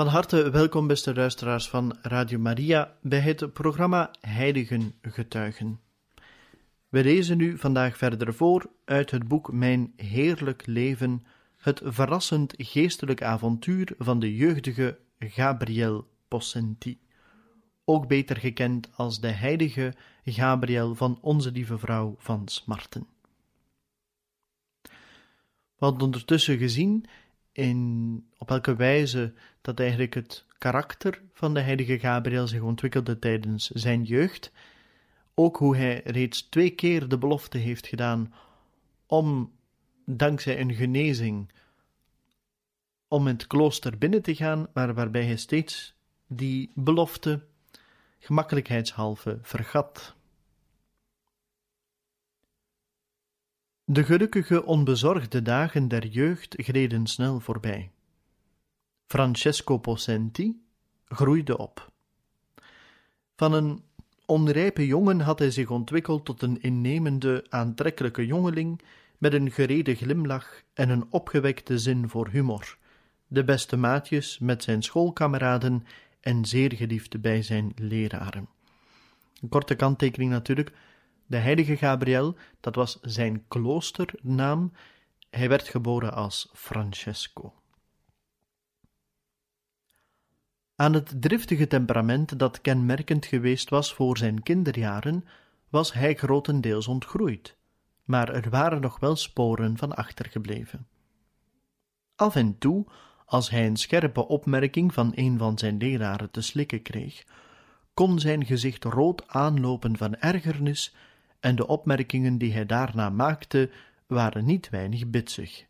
Van harte welkom, beste luisteraars van Radio Maria, bij het programma Heiligen Getuigen. We lezen nu vandaag verder voor uit het boek Mijn Heerlijk Leven, het verrassend geestelijk avontuur van de jeugdige Gabriel Possenti, ook beter gekend als de heilige Gabriel van Onze Lieve Vrouw van Smarten. We hadden ondertussen gezien in op welke wijze dat eigenlijk het karakter van de heilige Gabriel zich ontwikkelde tijdens zijn jeugd, ook hoe hij reeds twee keer de belofte heeft gedaan om, dankzij een genezing, om het klooster binnen te gaan, maar waarbij hij steeds die belofte gemakkelijkheidshalve vergat. De gelukkige, onbezorgde dagen der jeugd gleden snel voorbij. Francesco Possenti groeide op. Van een onrijpe jongen had hij zich ontwikkeld tot een innemende, aantrekkelijke jongeling met een gerede glimlach en een opgewekte zin voor humor, de beste maatjes met zijn schoolkameraden en zeer geliefd bij zijn leraren. Een korte kanttekening natuurlijk. De heilige Gabriel, dat was zijn kloosternaam. Hij werd geboren als Francesco. Aan het driftige temperament dat kenmerkend geweest was voor zijn kinderjaren, was hij grotendeels ontgroeid, maar er waren nog wel sporen van achtergebleven. Af en toe, als hij een scherpe opmerking van een van zijn leraren te slikken kreeg, kon zijn gezicht rood aanlopen van ergernis, en de opmerkingen die hij daarna maakte waren niet weinig bitsig.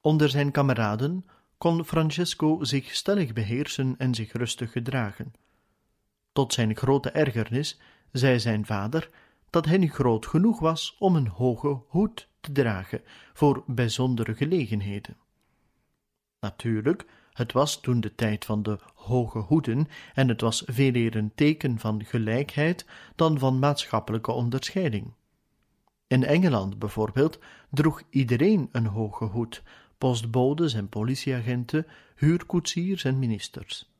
Onder zijn kameraden kon Francesco zich stellig beheersen en zich rustig gedragen. Tot zijn grote ergernis zei zijn vader dat hij nu groot genoeg was om een hoge hoed te dragen voor bijzondere gelegenheden. Natuurlijk, het was toen de tijd van de hoge hoeden en het was veel eer een teken van gelijkheid dan van maatschappelijke onderscheiding. In Engeland bijvoorbeeld droeg iedereen een hoge hoed, postbodes en politieagenten, huurkoetsiers en ministers.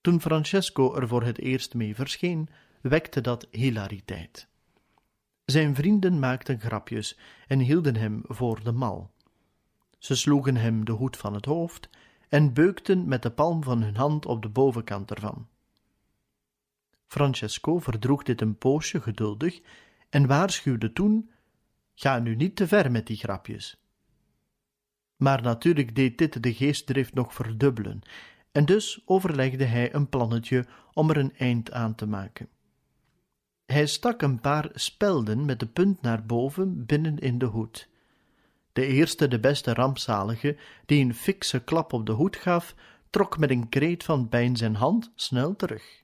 Toen Francesco er voor het eerst mee verscheen, wekte dat hilariteit. Zijn vrienden maakten grapjes en hielden hem voor de mal. Ze sloegen hem de hoed van het hoofd en beukten met de palm van hun hand op de bovenkant ervan. Francesco verdroeg dit een poosje geduldig en waarschuwde toen: Ga nu niet te ver met die grapjes. Maar natuurlijk deed dit de geestdrift nog verdubbelen, en dus overlegde hij een plannetje om er een eind aan te maken. Hij stak een paar spelden met de punt naar boven binnen in de hoed. De eerste, de beste rampzalige, die een fikse klap op de hoed gaf, trok met een kreet van pijn zijn hand snel terug.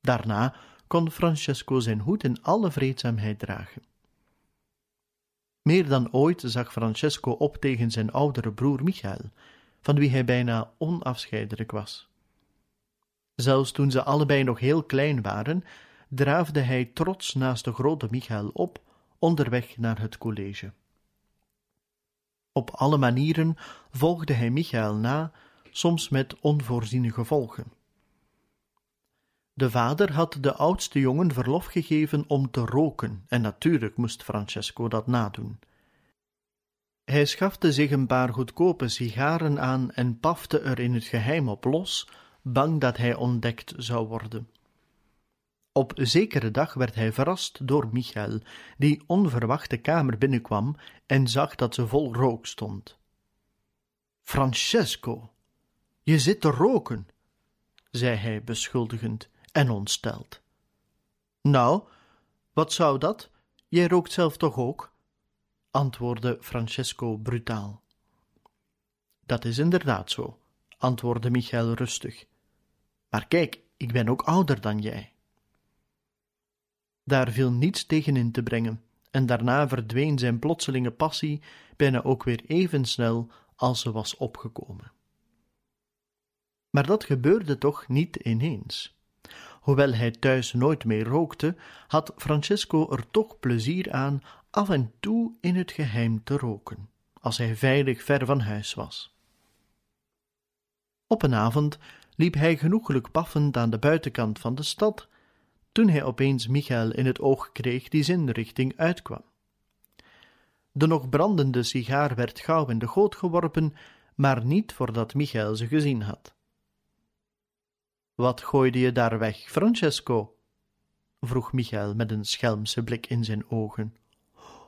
Daarna kon Francesco zijn hoed in alle vreedzaamheid dragen. Meer dan ooit zag Francesco op tegen zijn oudere broer Michael, van wie hij bijna onafscheidelijk was. Zelfs toen ze allebei nog heel klein waren, draafde hij trots naast de grote Michael op, onderweg naar het college. Op alle manieren volgde hij Michael na, soms met onvoorziene gevolgen. De vader had de oudste jongen verlof gegeven om te roken, en natuurlijk moest Francesco dat nadoen. Hij schafte zich een paar goedkope sigaren aan en pafte er in het geheim op los, bang dat hij ontdekt zou worden. Op zekere dag werd hij verrast door Michael, die onverwacht de kamer binnenkwam en zag dat ze vol rook stond. Francesco, je zit te roken, zei hij beschuldigend en ontsteld. Nou, Wat zou dat? Jij rookt zelf toch ook? antwoordde Francesco brutaal. Dat is inderdaad zo, antwoordde Michael rustig. Maar kijk, ik ben ook ouder dan jij. Daar viel niets tegen in te brengen, en daarna verdween zijn plotselinge passie bijna ook weer even snel als ze was opgekomen. Maar dat gebeurde toch niet ineens. Hoewel hij thuis nooit meer rookte, had Francesco er toch plezier aan af en toe in het geheim te roken, als hij veilig ver van huis was. Op een avond liep hij genoeglijk paffend aan de buitenkant van de stad, toen hij opeens Michael in het oog kreeg die zijn richting uitkwam. De nog brandende sigaar werd gauw in de goot geworpen, maar niet voordat Michael ze gezien had. Wat gooide je daar weg, Francesco? vroeg Michael met een schelmse blik in zijn ogen.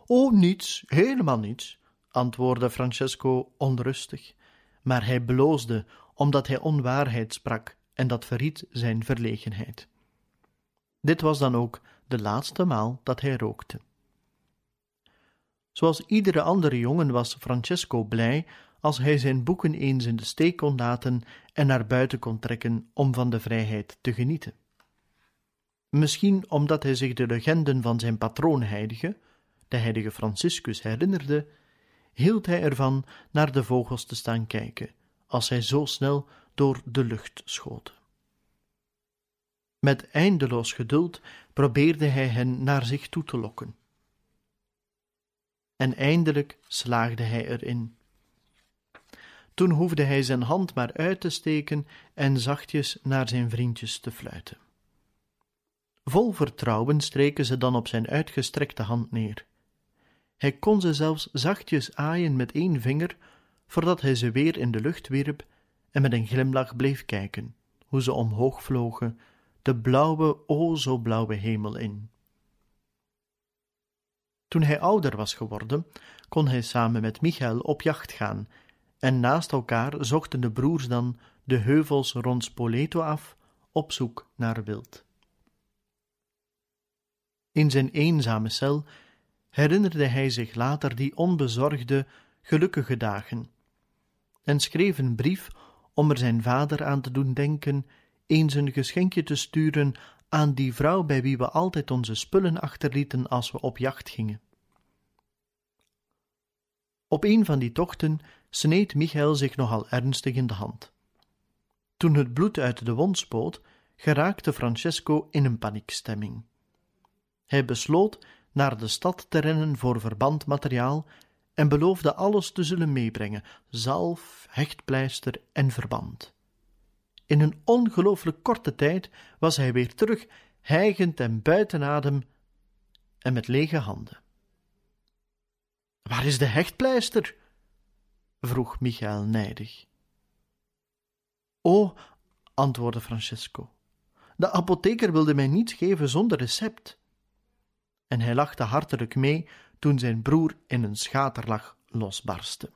Oh, niets, helemaal niets, antwoordde Francesco onrustig, maar hij bloosde omdat hij onwaarheid sprak en dat verried zijn verlegenheid. Dit was dan ook de laatste maal dat hij rookte. Zoals iedere andere jongen was Francesco blij als hij zijn boeken eens in de steek kon laten en naar buiten kon trekken om van de vrijheid te genieten. Misschien omdat hij zich de legenden van zijn patroonheilige, de heilige Franciscus, herinnerde, hield hij ervan naar de vogels te staan kijken, als hij zo snel door de lucht schoten. Met eindeloos geduld probeerde hij hen naar zich toe te lokken. En eindelijk slaagde hij erin. Toen hoefde hij zijn hand maar uit te steken en zachtjes naar zijn vriendjes te fluiten. Vol vertrouwen streken ze dan op zijn uitgestrekte hand neer. Hij kon ze zelfs zachtjes aaien met één vinger, voordat hij ze weer in de lucht wierp en met een glimlach bleef kijken, hoe ze omhoog vlogen, de blauwe, o zo blauwe hemel in. Toen hij ouder was geworden, kon hij samen met Michael op jacht gaan en naast elkaar zochten de broers dan de heuvels rond Spoleto af op zoek naar wild. In zijn eenzame cel herinnerde hij zich later die onbezorgde, gelukkige dagen en schreef een brief om er zijn vader aan te doen denken eens een geschenkje te sturen aan die vrouw bij wie we altijd onze spullen achterlieten als we op jacht gingen. Op een van die tochten sneed Michael zich nogal ernstig in de hand. Toen het bloed uit de wond spoot, geraakte Francesco in een paniekstemming. Hij besloot naar de stad te rennen voor verbandmateriaal en beloofde alles te zullen meebrengen: zalf, hechtpleister en verband. In een ongelooflijk korte tijd was hij weer terug, hijgend en buiten adem en met lege handen. Waar is de hechtpleister? vroeg Michael nijdig. O, antwoordde Francesco, de apotheker wilde mij niets geven zonder recept. En hij lachte hartelijk mee toen zijn broer in een schaterlach losbarstte.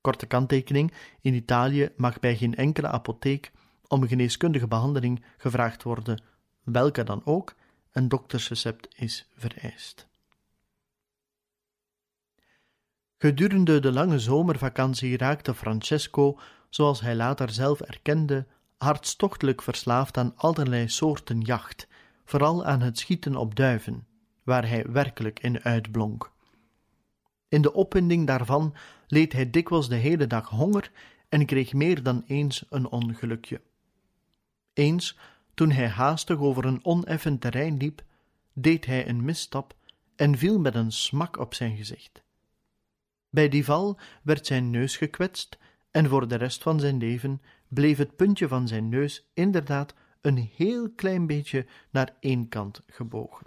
Korte kanttekening: in Italië mag bij geen enkele apotheek om geneeskundige behandeling gevraagd worden, welke dan ook, een doktersrecept is vereist. Gedurende de lange zomervakantie raakte Francesco, zoals hij later zelf erkende, hartstochtelijk verslaafd aan allerlei soorten jacht, vooral aan het schieten op duiven, waar hij werkelijk in uitblonk. In de opwinding daarvan leed hij dikwijls de hele dag honger en kreeg meer dan eens een ongelukje. Eens, toen hij haastig over een oneffen terrein liep, deed hij een misstap en viel met een smak op zijn gezicht. Bij die val werd zijn neus gekwetst en voor de rest van zijn leven bleef het puntje van zijn neus inderdaad een heel klein beetje naar één kant gebogen.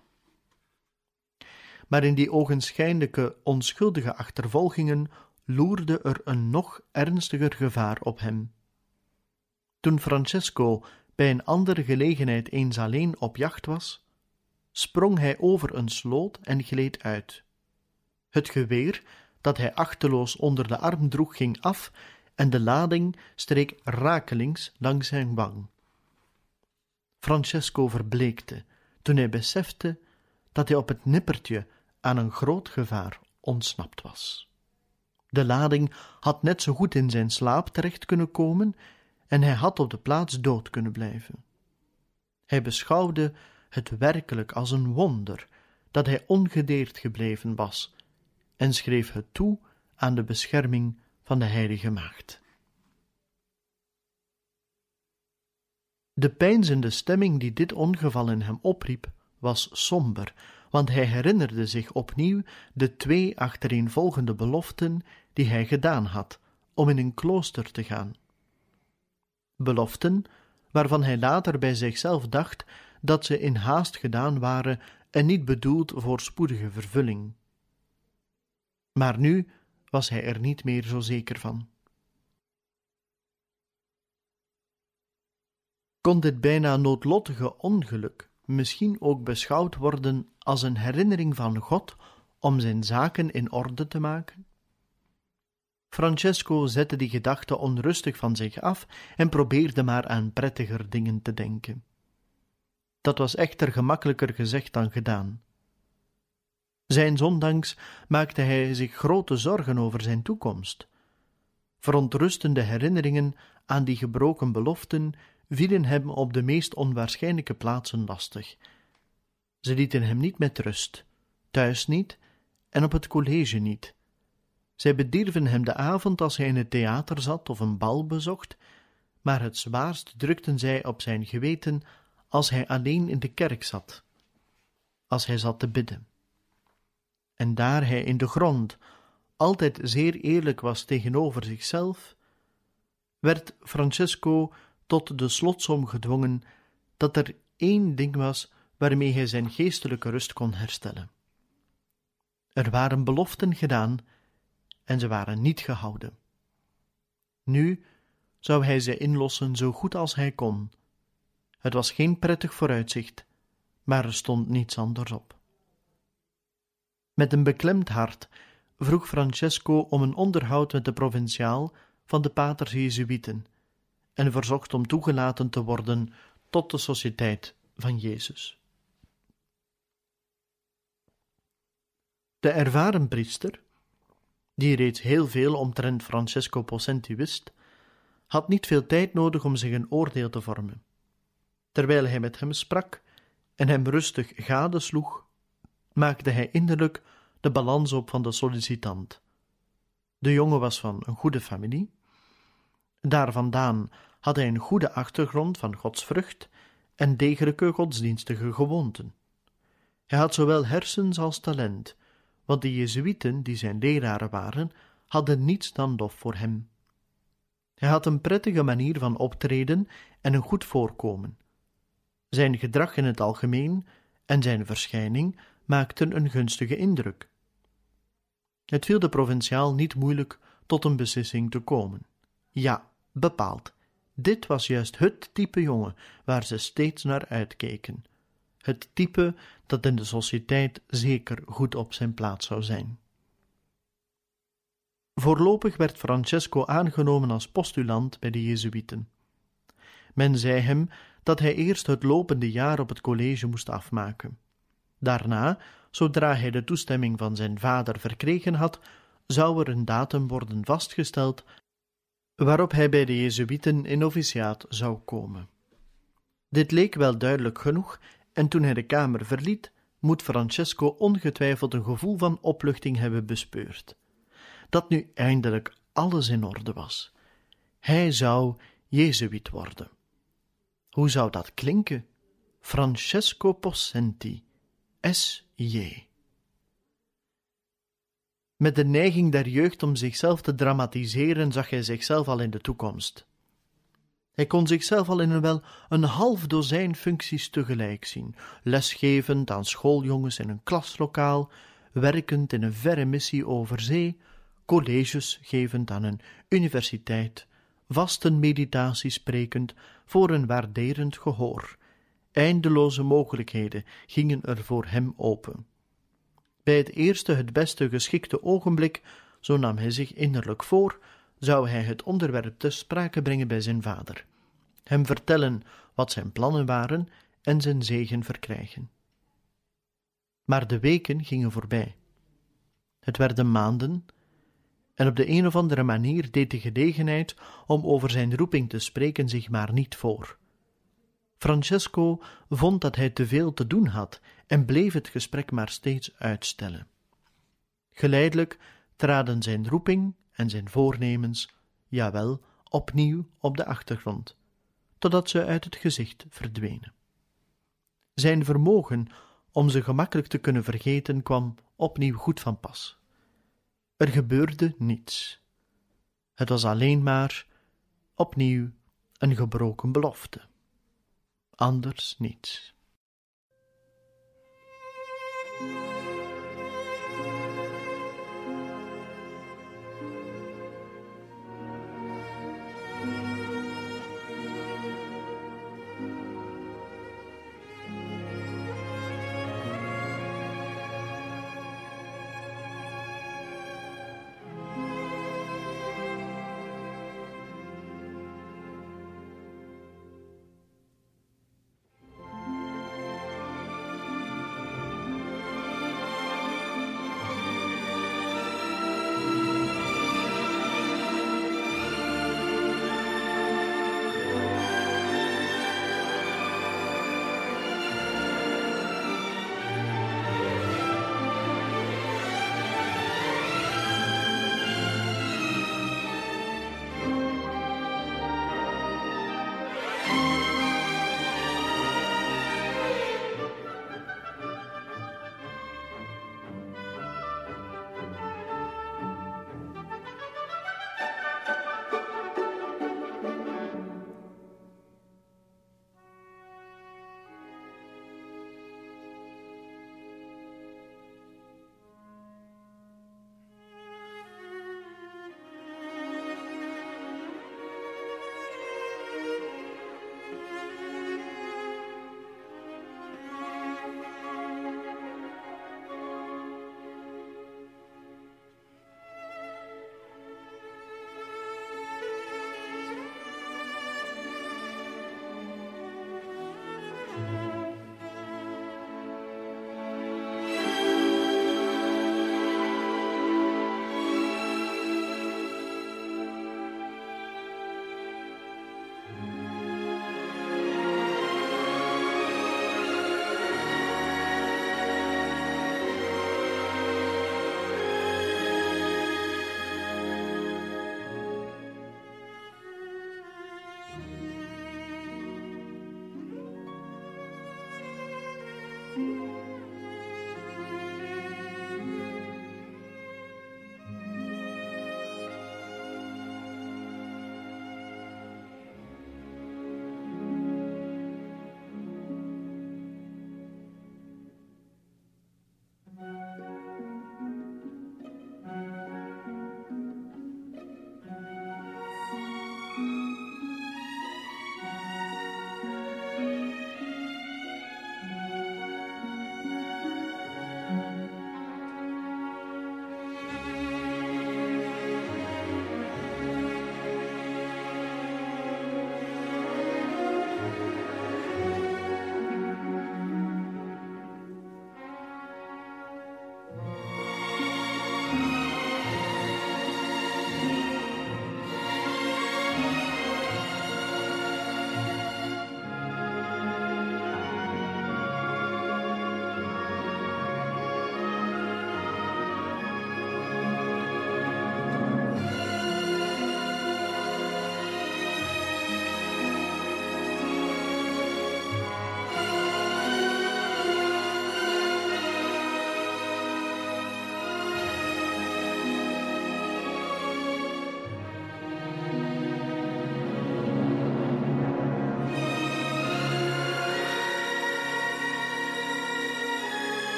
Maar in die ogenschijnlijke onschuldige achtervolgingen loerde er een nog ernstiger gevaar op hem. Toen Francesco bij een andere gelegenheid eens alleen op jacht was, sprong hij over een sloot en gleed uit. Het geweer dat hij achteloos onder de arm droeg ging af en de lading streek rakelings langs zijn wang. Francesco verbleekte toen hij besefte dat hij op het nippertje aan een groot gevaar ontsnapt was. De lading had net zo goed in zijn slaap terecht kunnen komen en hij had op de plaats dood kunnen blijven. Hij beschouwde het werkelijk als een wonder dat hij ongedeerd gebleven was en schreef het toe aan de bescherming van de heilige maagd. De pijnzende stemming die dit ongeval in hem opriep, was somber, want hij herinnerde zich opnieuw de twee achtereenvolgende beloften die hij gedaan had om in een klooster te gaan. Beloften waarvan hij later bij zichzelf dacht dat ze in haast gedaan waren en niet bedoeld voor spoedige vervulling. Maar nu was hij er niet meer zo zeker van. Kon dit bijna noodlottige ongeluk misschien ook beschouwd worden als een herinnering van God om zijn zaken in orde te maken? Francesco zette die gedachte onrustig van zich af en probeerde maar aan prettiger dingen te denken. Dat was echter gemakkelijker gezegd dan gedaan. Zijn zondanks maakte hij zich grote zorgen over zijn toekomst. Verontrustende herinneringen aan die gebroken beloften vielen hem op de meest onwaarschijnlijke plaatsen lastig. Ze lieten hem niet met rust, thuis niet en op het college niet. Zij bedierven hem de avond als hij in het theater zat of een bal bezocht, maar het zwaarst drukten zij op zijn geweten als hij alleen in de kerk zat, als hij zat te bidden. En daar hij in de grond altijd zeer eerlijk was tegenover zichzelf, werd Francesco tot de slotsom gedwongen dat er één ding was waarmee hij zijn geestelijke rust kon herstellen. Er waren beloften gedaan en ze waren niet gehouden. Nu zou hij ze inlossen zo goed als hij kon. Het was geen prettig vooruitzicht, maar er stond niets anders op. Met een beklemd hart vroeg Francesco om een onderhoud met de provinciaal van de paters Jezuïeten en verzocht om toegelaten te worden tot de sociëteit van Jezus. De ervaren priester, die reeds heel veel omtrent Francesco Possenti wist, had niet veel tijd nodig om zich een oordeel te vormen. Terwijl hij met hem sprak en hem rustig gadesloeg, maakte hij innerlijk de balans op van de sollicitant. De jongen was van een goede familie. Daar vandaan had hij een goede achtergrond van godsvrucht en degelijke godsdienstige gewoonten. Hij had zowel hersens als talent, want de Jezuïeten, die zijn leraren waren, hadden niets dan lof voor hem. Hij had een prettige manier van optreden en een goed voorkomen. Zijn gedrag in het algemeen en zijn verschijning maakten een gunstige indruk. Het viel de provinciaal niet moeilijk tot een beslissing te komen. Ja, bepaald. Dit was juist het type jongen waar ze steeds naar uitkeken. Het type dat in de sociëteit zeker goed op zijn plaats zou zijn. Voorlopig werd Francesco aangenomen als postulant bij de Jezuïeten. Men zei hem dat hij eerst het lopende jaar op het college moest afmaken. Daarna, zodra hij de toestemming van zijn vader verkregen had, zou er een datum worden vastgesteld waarop hij bij de Jezuïeten in officiaat zou komen. Dit leek wel duidelijk genoeg, en toen hij de kamer verliet, moet Francesco ongetwijfeld een gevoel van opluchting hebben bespeurd. Dat nu eindelijk alles in orde was. Hij zou Jezuïet worden. Hoe zou dat klinken? Francesco Possenti, S.J. Met de neiging der jeugd om zichzelf te dramatiseren zag hij zichzelf al in de toekomst. Hij kon zichzelf al in een wel een half dozijn functies tegelijk zien: lesgevend aan schooljongens in een klaslokaal, werkend in een verre missie over zee, colleges gevend aan een universiteit, vasten meditatie sprekend voor een waarderend gehoor. Eindeloze mogelijkheden gingen er voor hem open. Bij het eerste, het beste geschikte ogenblik, zo nam hij zich innerlijk voor, zou hij het onderwerp te sprake brengen bij zijn vader, hem vertellen wat zijn plannen waren en zijn zegen verkrijgen. Maar de weken gingen voorbij. Het werden maanden, en op de een of andere manier deed de gelegenheid om over zijn roeping te spreken zich maar niet voor. Francesco vond dat hij te veel te doen had en bleef het gesprek maar steeds uitstellen. Geleidelijk traden zijn roeping en zijn voornemens, jawel, opnieuw op de achtergrond, totdat ze uit het gezicht verdwenen. Zijn vermogen om ze gemakkelijk te kunnen vergeten kwam opnieuw goed van pas. Er gebeurde niets. Het was alleen maar opnieuw een gebroken belofte. Anders niets.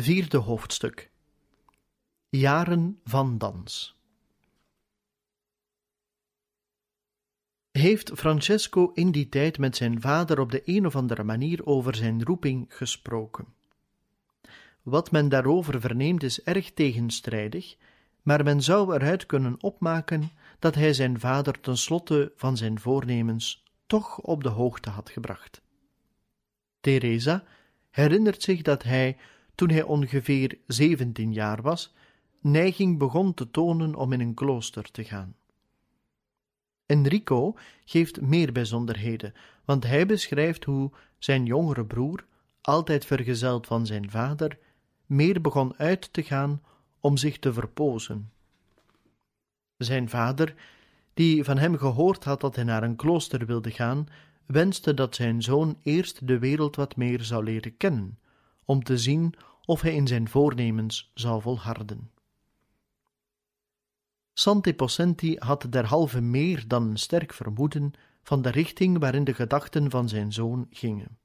Vierde hoofdstuk Jaren van dans. Heeft Francesco in die tijd met zijn vader op de een of andere manier over zijn roeping gesproken? Wat men daarover verneemt is erg tegenstrijdig, maar men zou eruit kunnen opmaken dat hij zijn vader tenslotte van zijn voornemens toch op de hoogte had gebracht. Teresa herinnert zich dat hij, toen hij ongeveer zeventien jaar was, neiging begon te tonen om in een klooster te gaan. Enrico geeft meer bijzonderheden, want hij beschrijft hoe zijn jongere broer, altijd vergezeld van zijn vader, meer begon uit te gaan om zich te verpozen. Zijn vader, die van hem gehoord had dat hij naar een klooster wilde gaan, wenste dat zijn zoon eerst de wereld wat meer zou leren kennen, om te zien of hij in zijn voornemens zou volharden. Santi Possenti had derhalve meer dan een sterk vermoeden van de richting waarin de gedachten van zijn zoon gingen.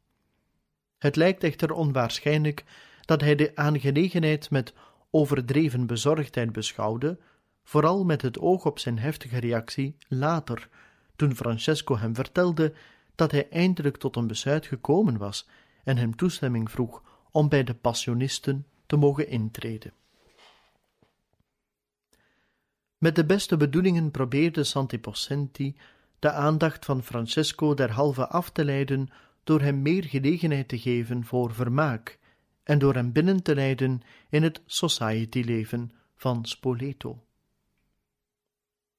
Het lijkt echter onwaarschijnlijk dat hij de aangelegenheid met overdreven bezorgdheid beschouwde, vooral met het oog op zijn heftige reactie later, toen Francesco hem vertelde dat hij eindelijk tot een besluit gekomen was en hem toestemming vroeg om bij de passionisten te mogen intreden. Met de beste bedoelingen probeerde Santi Possenti de aandacht van Francesco derhalve af te leiden door hem meer gelegenheid te geven voor vermaak en door hem binnen te leiden in het society-leven van Spoleto.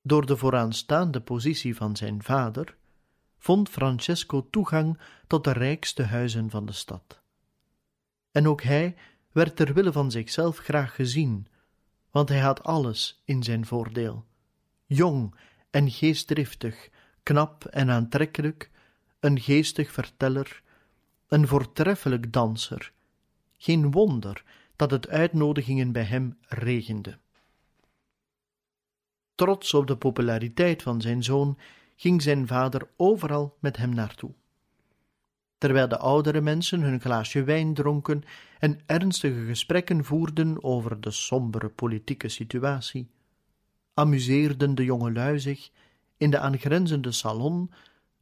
Door de vooraanstaande positie van zijn vader vond Francesco toegang tot de rijkste huizen van de stad. En ook hij werd ter wille van zichzelf graag gezien, want hij had alles in zijn voordeel: jong en geestdriftig, knap en aantrekkelijk, een geestig verteller, een voortreffelijk danser. Geen wonder dat het uitnodigingen bij hem regende. Trots op de populariteit van zijn zoon ging zijn vader overal met hem naartoe. Terwijl de oudere mensen hun glaasje wijn dronken en ernstige gesprekken voerden over de sombere politieke situatie, amuseerden de jongelui zich in de aangrenzende salon,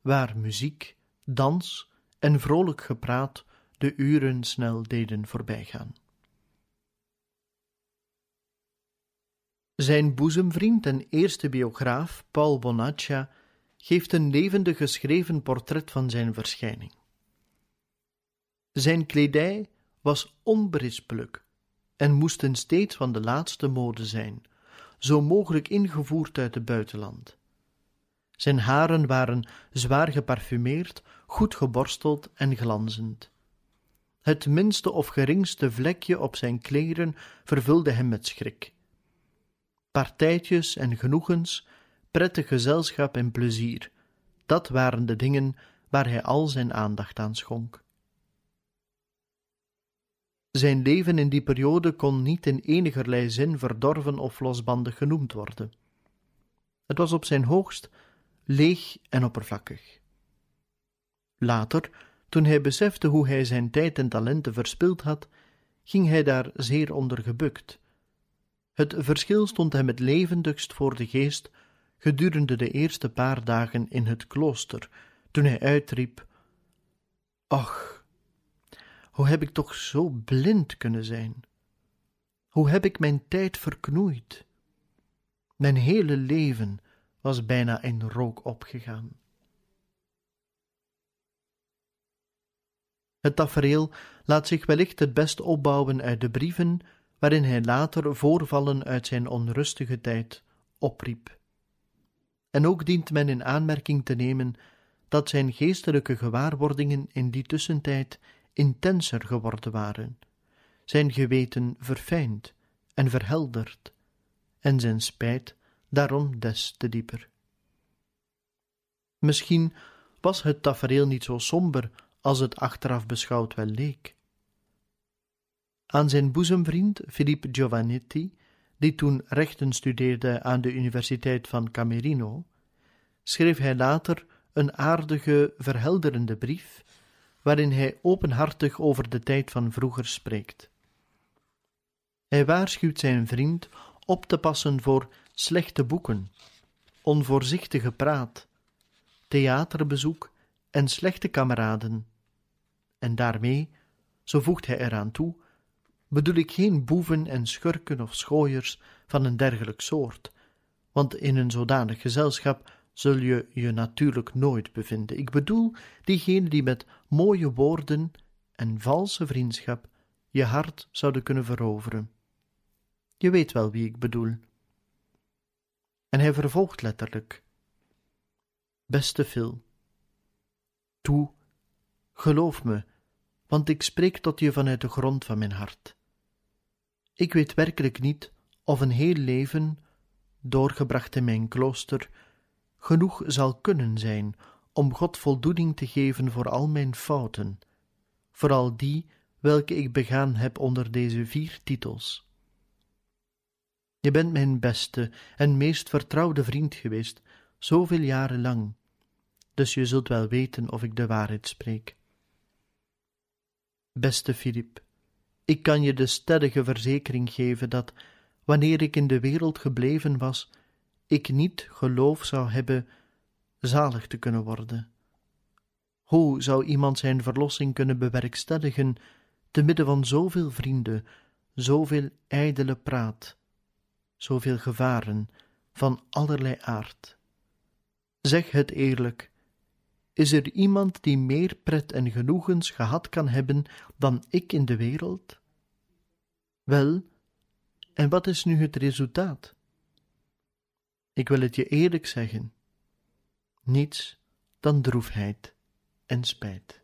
waar muziek, dans en vrolijk gepraat de uren snel deden voorbijgaan. Zijn boezemvriend en eerste biograaf, Paul Bonaccia, geeft een levendig geschreven portret van zijn verschijning. Zijn kledij was onberispelijk en moesten steeds van de laatste mode zijn, zo mogelijk ingevoerd uit het buitenland. Zijn haren waren zwaar geparfumeerd, goed geborsteld en glanzend. Het minste of geringste vlekje op zijn kleren vervulde hem met schrik. Partijtjes en genoegens, prettig gezelschap en plezier, dat waren de dingen waar hij al zijn aandacht aan schonk. Zijn leven in die periode kon niet in enigerlei zin verdorven of losbandig genoemd worden. Het was op zijn hoogst leeg en oppervlakkig. Later, toen hij besefte hoe hij zijn tijd en talenten verspild had, ging hij daar zeer onder gebukt. Het verschil stond hem het levendigst voor de geest gedurende de eerste paar dagen in het klooster, toen hij uitriep: Och, hoe heb ik toch zo blind kunnen zijn? Hoe heb ik mijn tijd verknoeid? Mijn hele leven was bijna in rook opgegaan. Het tafereel laat zich wellicht het best opbouwen uit de brieven waarin hij later voorvallen uit zijn onrustige tijd opriep. En ook dient men in aanmerking te nemen dat zijn geestelijke gewaarwordingen in die tussentijd intenser geworden waren, zijn geweten verfijnd en verhelderd, en zijn spijt daarom des te dieper. Misschien was het tafereel niet zo somber als het achteraf beschouwd wel leek. Aan zijn boezemvriend Filippo Giovannetti, die toen rechten studeerde aan de Universiteit van Camerino, schreef hij later een aardige, verhelderende brief, waarin hij openhartig over de tijd van vroeger spreekt. Hij waarschuwt zijn vriend op te passen voor slechte boeken, onvoorzichtige praat, theaterbezoek en slechte kameraden. En daarmee, zo voegt hij eraan toe, bedoel ik geen boeven en schurken of schooiers van een dergelijk soort, want in een zodanig gezelschap zul je je natuurlijk nooit bevinden. Ik bedoel diegenen die met mooie woorden en valse vriendschap je hart zouden kunnen veroveren. Je weet wel wie ik bedoel. En hij vervolgt letterlijk: Beste Phil, toe, geloof me, want ik spreek tot je vanuit de grond van mijn hart. Ik weet werkelijk niet of een heel leven, doorgebracht in mijn klooster, genoeg zal kunnen zijn om God voldoening te geven voor al mijn fouten, vooral die welke ik begaan heb onder deze vier titels. Je bent mijn beste en meest vertrouwde vriend geweest, zoveel jaren lang, dus je zult wel weten of ik de waarheid spreek. Beste Filip, ik kan je de stellige verzekering geven dat, wanneer ik in de wereld gebleven was, ik niet geloof zou hebben zalig te kunnen worden. Hoe zou iemand zijn verlossing kunnen bewerkstelligen te midden van zoveel vrienden, zoveel ijdele praat, zoveel gevaren van allerlei aard? Zeg het eerlijk, is er iemand die meer pret en genoegens gehad kan hebben dan ik in de wereld? Wel, en wat is nu het resultaat? Ik wil het je eerlijk zeggen: niets dan droefheid en spijt.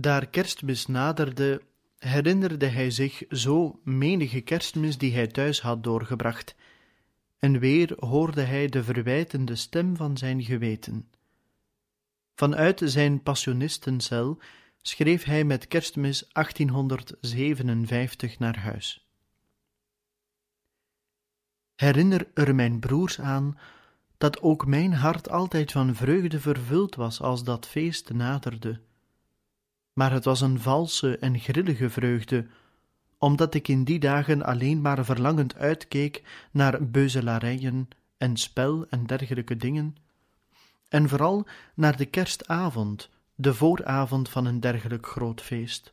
Daar kerstmis naderde, herinnerde hij zich zo menige kerstmis die hij thuis had doorgebracht, en weer hoorde hij de verwijtende stem van zijn geweten. Vanuit zijn passionistencel schreef hij met kerstmis 1857 naar huis. Herinner er mijn broers aan dat ook mijn hart altijd van vreugde vervuld was als dat feest naderde. Maar het was een valse en grillige vreugde, omdat ik in die dagen alleen maar verlangend uitkeek naar beuzelarijen en spel en dergelijke dingen, en vooral naar de kerstavond, de vooravond van een dergelijk groot feest.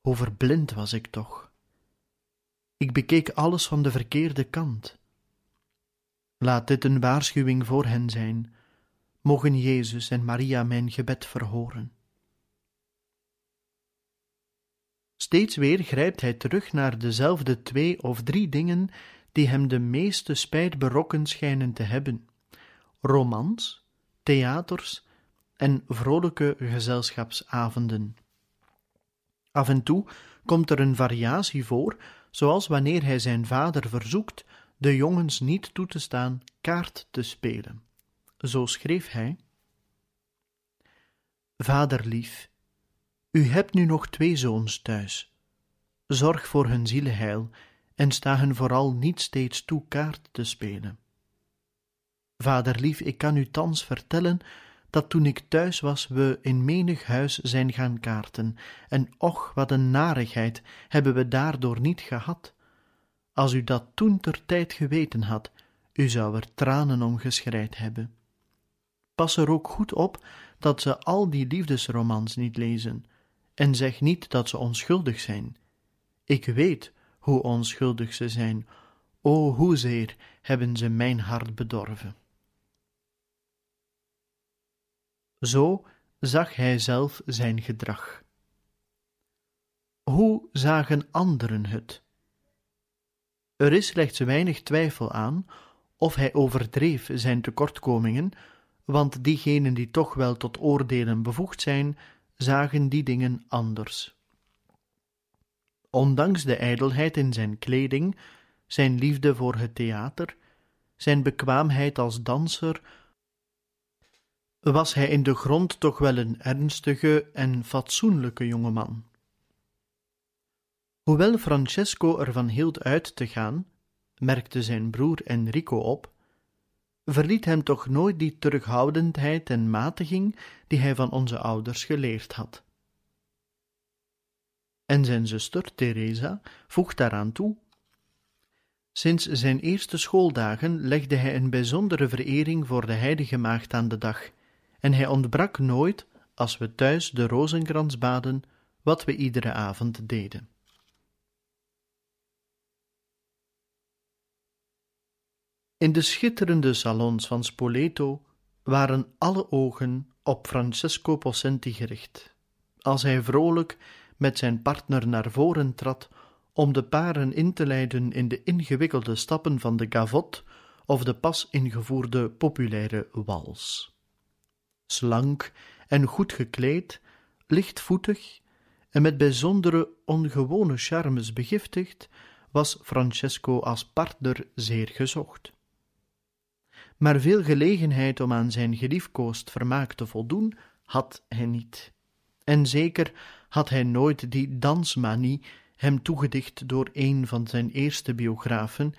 Hoe verblind was ik toch! Ik bekeek alles van de verkeerde kant. Laat dit een waarschuwing voor hen zijn. Mogen Jezus en Maria mijn gebed verhoren. Steeds weer grijpt hij terug naar dezelfde twee of drie dingen die hem de meeste spijt berokken schijnen te hebben: romans, theaters en vrolijke gezelschapsavonden. Af en toe komt er een variatie voor, zoals wanneer hij zijn vader verzoekt de jongens niet toe te staan kaart te spelen. Zo schreef hij: Vaderlief, u hebt nu nog twee zoons thuis. Zorg voor hun zielenheil en sta hen vooral niet steeds toe kaart te spelen. Vaderlief, ik kan u thans vertellen dat toen ik thuis was, we in menig huis zijn gaan kaarten, en och, wat een narigheid hebben we daardoor niet gehad. Als u dat toen ter tijd geweten had, u zou er tranen om geschreid hebben. Pas er ook goed op dat ze al die liefdesromans niet lezen, en zeg niet dat ze onschuldig zijn. Ik weet hoe onschuldig ze zijn, o hoezeer hebben ze mijn hart bedorven. Zo zag hij zelf zijn gedrag. Hoe zagen anderen het? Er is slechts weinig twijfel aan of hij overdreef zijn tekortkomingen, want diegenen die toch wel tot oordelen bevoegd zijn, zagen die dingen anders. Ondanks de ijdelheid in zijn kleding, zijn liefde voor het theater, zijn bekwaamheid als danser, was hij in de grond toch wel een ernstige en fatsoenlijke jongeman. Hoewel Francesco ervan hield uit te gaan, merkte zijn broer Enrico op, verliet hem toch nooit die terughoudendheid en matiging die hij van onze ouders geleerd had. En zijn zuster Teresa voegt daaraan toe. Sinds zijn eerste schooldagen legde hij een bijzondere verering voor de heilige maagd aan de dag, en hij ontbrak nooit, als we thuis de rozenkrans baden, wat we iedere avond deden. In de schitterende salons van Spoleto waren alle ogen op Francesco Possenti gericht, als hij vrolijk met zijn partner naar voren trad om de paren in te leiden in de ingewikkelde stappen van de gavotte of de pas ingevoerde populaire wals. Slank en goed gekleed, lichtvoetig en met bijzondere ongewone charmes begiftigd, was Francesco als partner zeer gezocht maar veel gelegenheid om aan zijn geliefkoosd vermaak te voldoen had hij niet. En zeker had hij nooit die dansmanie hem toegedicht door een van zijn eerste biografen,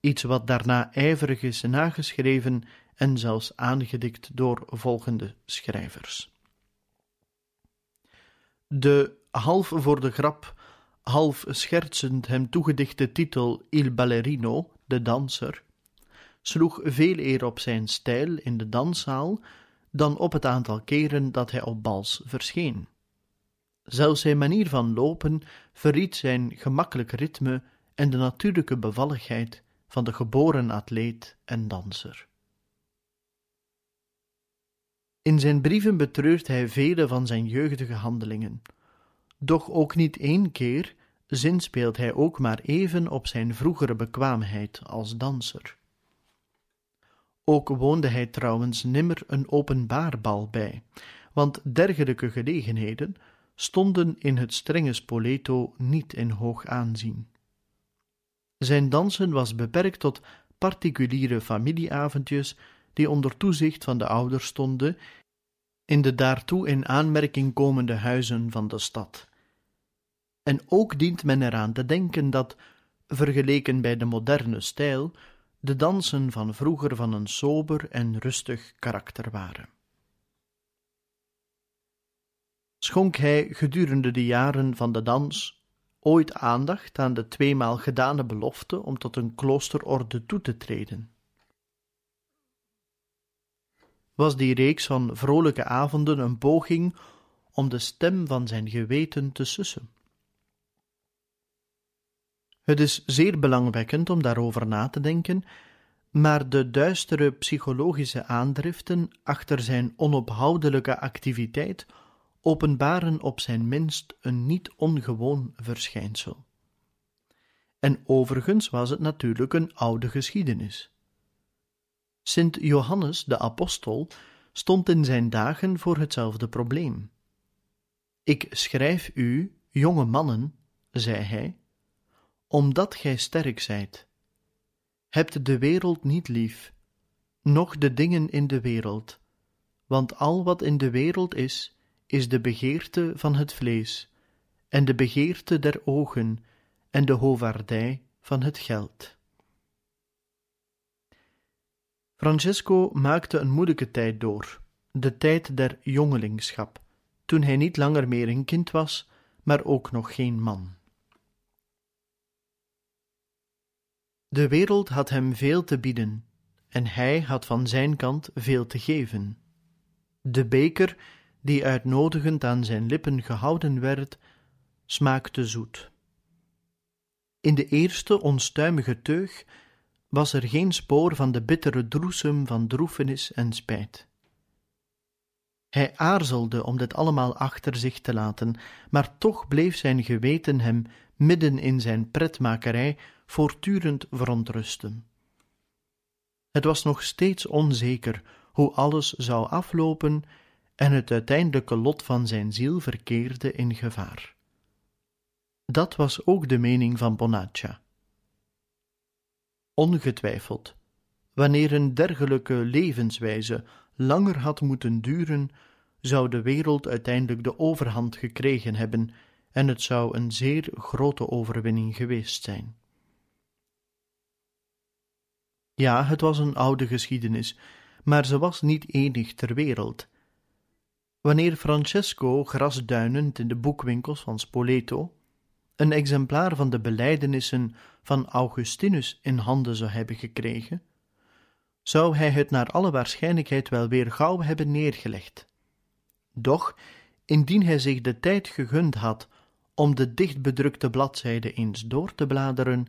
iets wat daarna ijverig is nageschreven en zelfs aangedikt door volgende schrijvers. De half voor de grap, half schertsend hem toegedichte titel Il Ballerino, de danser, sloeg veel eer op zijn stijl in de danszaal dan op het aantal keren dat hij op bals verscheen. Zelfs zijn manier van lopen verried zijn gemakkelijk ritme en de natuurlijke bevalligheid van de geboren atleet en danser. In zijn brieven betreurt hij vele van zijn jeugdige handelingen, doch ook niet één keer zinspeelt hij ook maar even op zijn vroegere bekwaamheid als danser. Ook woonde hij trouwens nimmer een openbaar bal bij, want dergelijke gelegenheden, stonden in het strenge Spoleto niet in hoog aanzien. Zijn dansen was beperkt tot particuliere familieavondjes die onder toezicht van de ouders stonden in de daartoe in aanmerking komende huizen van de stad. En ook dient men eraan te denken dat, vergeleken bij de moderne stijl, de dansen van vroeger van een sober en rustig karakter waren. Schonk hij gedurende de jaren van de dans ooit aandacht aan de tweemaal gedane belofte om tot een kloosterorde toe te treden? Was die reeks van vrolijke avonden een poging om de stem van zijn geweten te sussen? Het is zeer belangwekkend om daarover na te denken, maar de duistere psychologische aandriften achter zijn onophoudelijke activiteit openbaren op zijn minst een niet ongewoon verschijnsel. En overigens was het natuurlijk een oude geschiedenis. Sint Johannes de Apostel stond in zijn dagen voor hetzelfde probleem. Ik schrijf u, jonge mannen, zei hij, omdat gij sterk zijt. Hebt de wereld niet lief, noch de dingen in de wereld, want al wat in de wereld is, is de begeerte van het vlees, en de begeerte der ogen, en de hovaardij van het geld. Francesco maakte een moeilijke tijd door, de tijd der jongelingschap, toen hij niet langer meer een kind was, maar ook nog geen man. De wereld had hem veel te bieden, en hij had van zijn kant veel te geven. De beker, die uitnodigend aan zijn lippen gehouden werd, smaakte zoet. In de eerste onstuimige teug was er geen spoor van de bittere droesem van droefenis en spijt. Hij aarzelde om dit allemaal achter zich te laten, maar toch bleef zijn geweten hem midden in zijn pretmakerij voortdurend verontrusten. Het was nog steeds onzeker hoe alles zou aflopen en het uiteindelijke lot van zijn ziel verkeerde in gevaar. Dat was ook de mening van Bonaccia. Ongetwijfeld, wanneer een dergelijke levenswijze langer had moeten duren, zou de wereld uiteindelijk de overhand gekregen hebben en het zou een zeer grote overwinning geweest zijn. Ja, het was een oude geschiedenis, maar ze was niet enig ter wereld. Wanneer Francesco grasduinend in de boekwinkels van Spoleto een exemplaar van de belijdenissen van Augustinus in handen zou hebben gekregen, zou hij het naar alle waarschijnlijkheid wel weer gauw hebben neergelegd. Doch, indien hij zich de tijd gegund had om de dichtbedrukte bladzijde eens door te bladeren,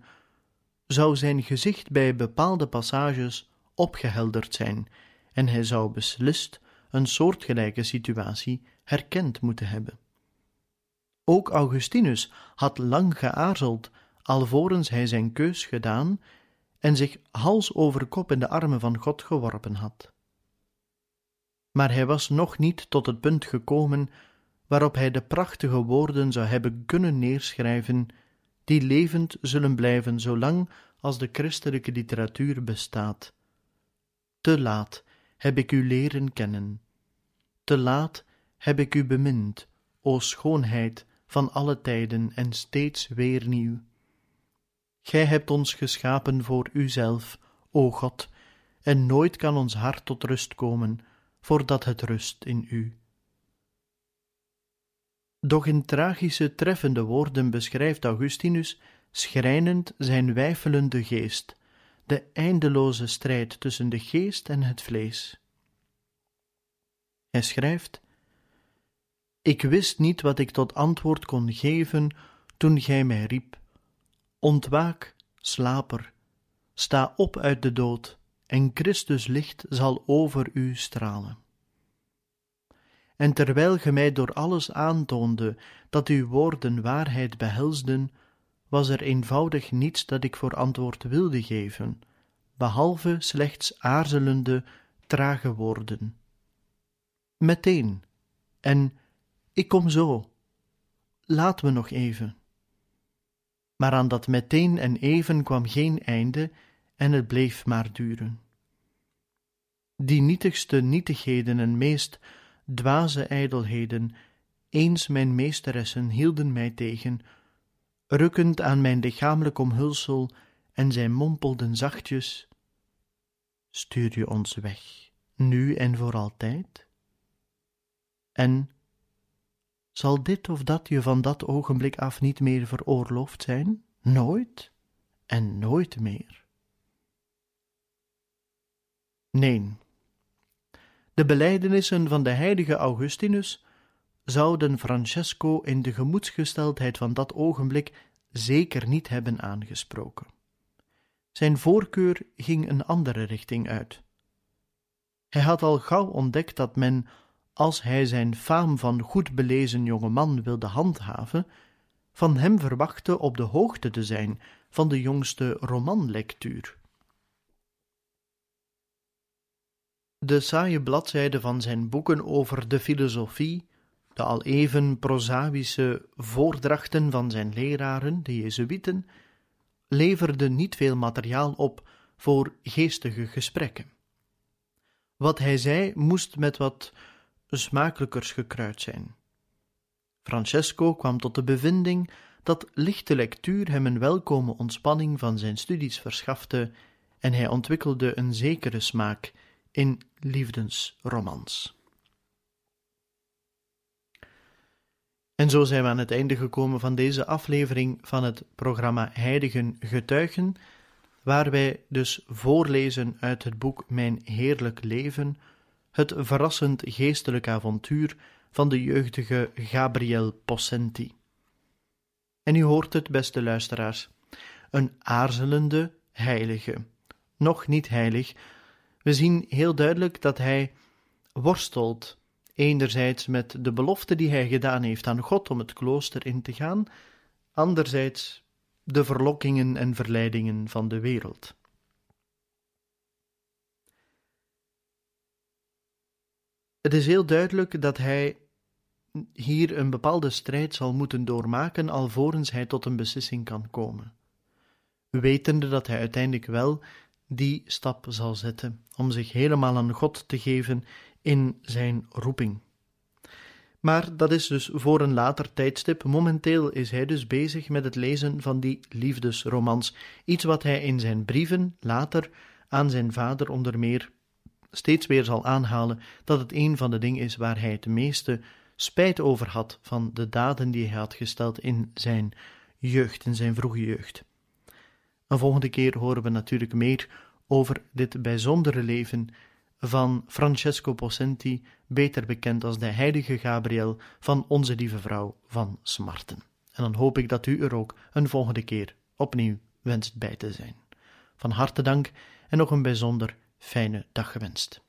zou zijn gezicht bij bepaalde passages opgehelderd zijn en hij zou beslist een soortgelijke situatie herkend moeten hebben. Ook Augustinus had lang geaarzeld, alvorens hij zijn keus gedaan en zich hals over kop in de armen van God geworpen had. Maar hij was nog niet tot het punt gekomen waarop hij de prachtige woorden zou hebben kunnen neerschrijven, die levend zullen blijven zolang als de christelijke literatuur bestaat. Te laat heb ik u leren kennen. Te laat heb ik u bemind, o schoonheid van alle tijden en steeds weer nieuw. Gij hebt ons geschapen voor uzelf, o God, en nooit kan ons hart tot rust komen, voordat het rust in u. Doch in tragische, treffende woorden beschrijft Augustinus schrijnend zijn weifelende geest, de eindeloze strijd tussen de geest en het vlees. Hij schrijft: Ik wist niet wat ik tot antwoord kon geven toen gij mij riep: Ontwaak, slaper, sta op uit de dood, en Christus licht zal over u stralen. En terwijl ge mij door alles aantoonde dat uw woorden waarheid behelsden, was er eenvoudig niets dat ik voor antwoord wilde geven, behalve slechts aarzelende, trage woorden. Meteen, en ik kom zo, laat me nog even. Maar aan dat meteen en even kwam geen einde en het bleef maar duren. Die nietigste nietigheden en meest dwaze ijdelheden, eens mijn meesteressen hielden mij tegen, rukkend aan mijn lichamelijk omhulsel, en zij mompelden zachtjes: Stuur je ons weg, nu en voor altijd? En zal dit of dat je van dat ogenblik af niet meer veroorloofd zijn? Nooit en nooit meer. Nee, de belijdenissen van de heilige Augustinus zouden Francesco in de gemoedsgesteldheid van dat ogenblik zeker niet hebben aangesproken. Zijn voorkeur ging een andere richting uit. Hij had al gauw ontdekt dat men, als hij zijn faam van goed belezen jonge man wilde handhaven, van hem verwachtte op de hoogte te zijn van de jongste romanlectuur. De saaie bladzijden van zijn boeken over de filosofie, de al even prozaïsche voordrachten van zijn leraren, de Jezuïeten, leverden niet veel materiaal op voor geestige gesprekken. Wat hij zei moest met wat smakelijkers gekruid zijn. Francesco kwam tot de bevinding dat lichte lectuur hem een welkome ontspanning van zijn studies verschafte en hij ontwikkelde een zekere smaak in liefdesromans. En zo zijn we aan het einde gekomen van deze aflevering van het programma Heiligen Getuigen, waar wij dus voorlezen uit het boek Mijn Heerlijk Leven, het verrassend geestelijk avontuur van de jeugdige Gabriel Possenti. En u hoort het, beste luisteraars, een aarzelende heilige, nog niet heilig, we zien heel duidelijk dat hij worstelt, enerzijds met de belofte die hij gedaan heeft aan God om het klooster in te gaan, anderzijds de verlokkingen en verleidingen van de wereld. Het is heel duidelijk dat hij hier een bepaalde strijd zal moeten doormaken alvorens hij tot een beslissing kan komen. Wetende dat hij uiteindelijk wel die stap zal zetten om zich helemaal aan God te geven in zijn roeping. Maar dat is dus voor een later tijdstip. Momenteel is hij dus bezig met het lezen van die liefdesromans, iets wat hij in zijn brieven later aan zijn vader onder meer steeds weer zal aanhalen dat het een van de dingen is waar hij het meeste spijt over had van de daden die hij had gesteld in zijn jeugd, in zijn vroege jeugd. Een volgende keer horen we natuurlijk meer over dit bijzondere leven van Francesco Possenti, beter bekend als de heilige Gabriel van Onze Lieve Vrouw van Smarten. En dan hoop ik dat u er ook een volgende keer opnieuw wenst bij te zijn. Van harte dank en nog een bijzonder fijne dag gewenst.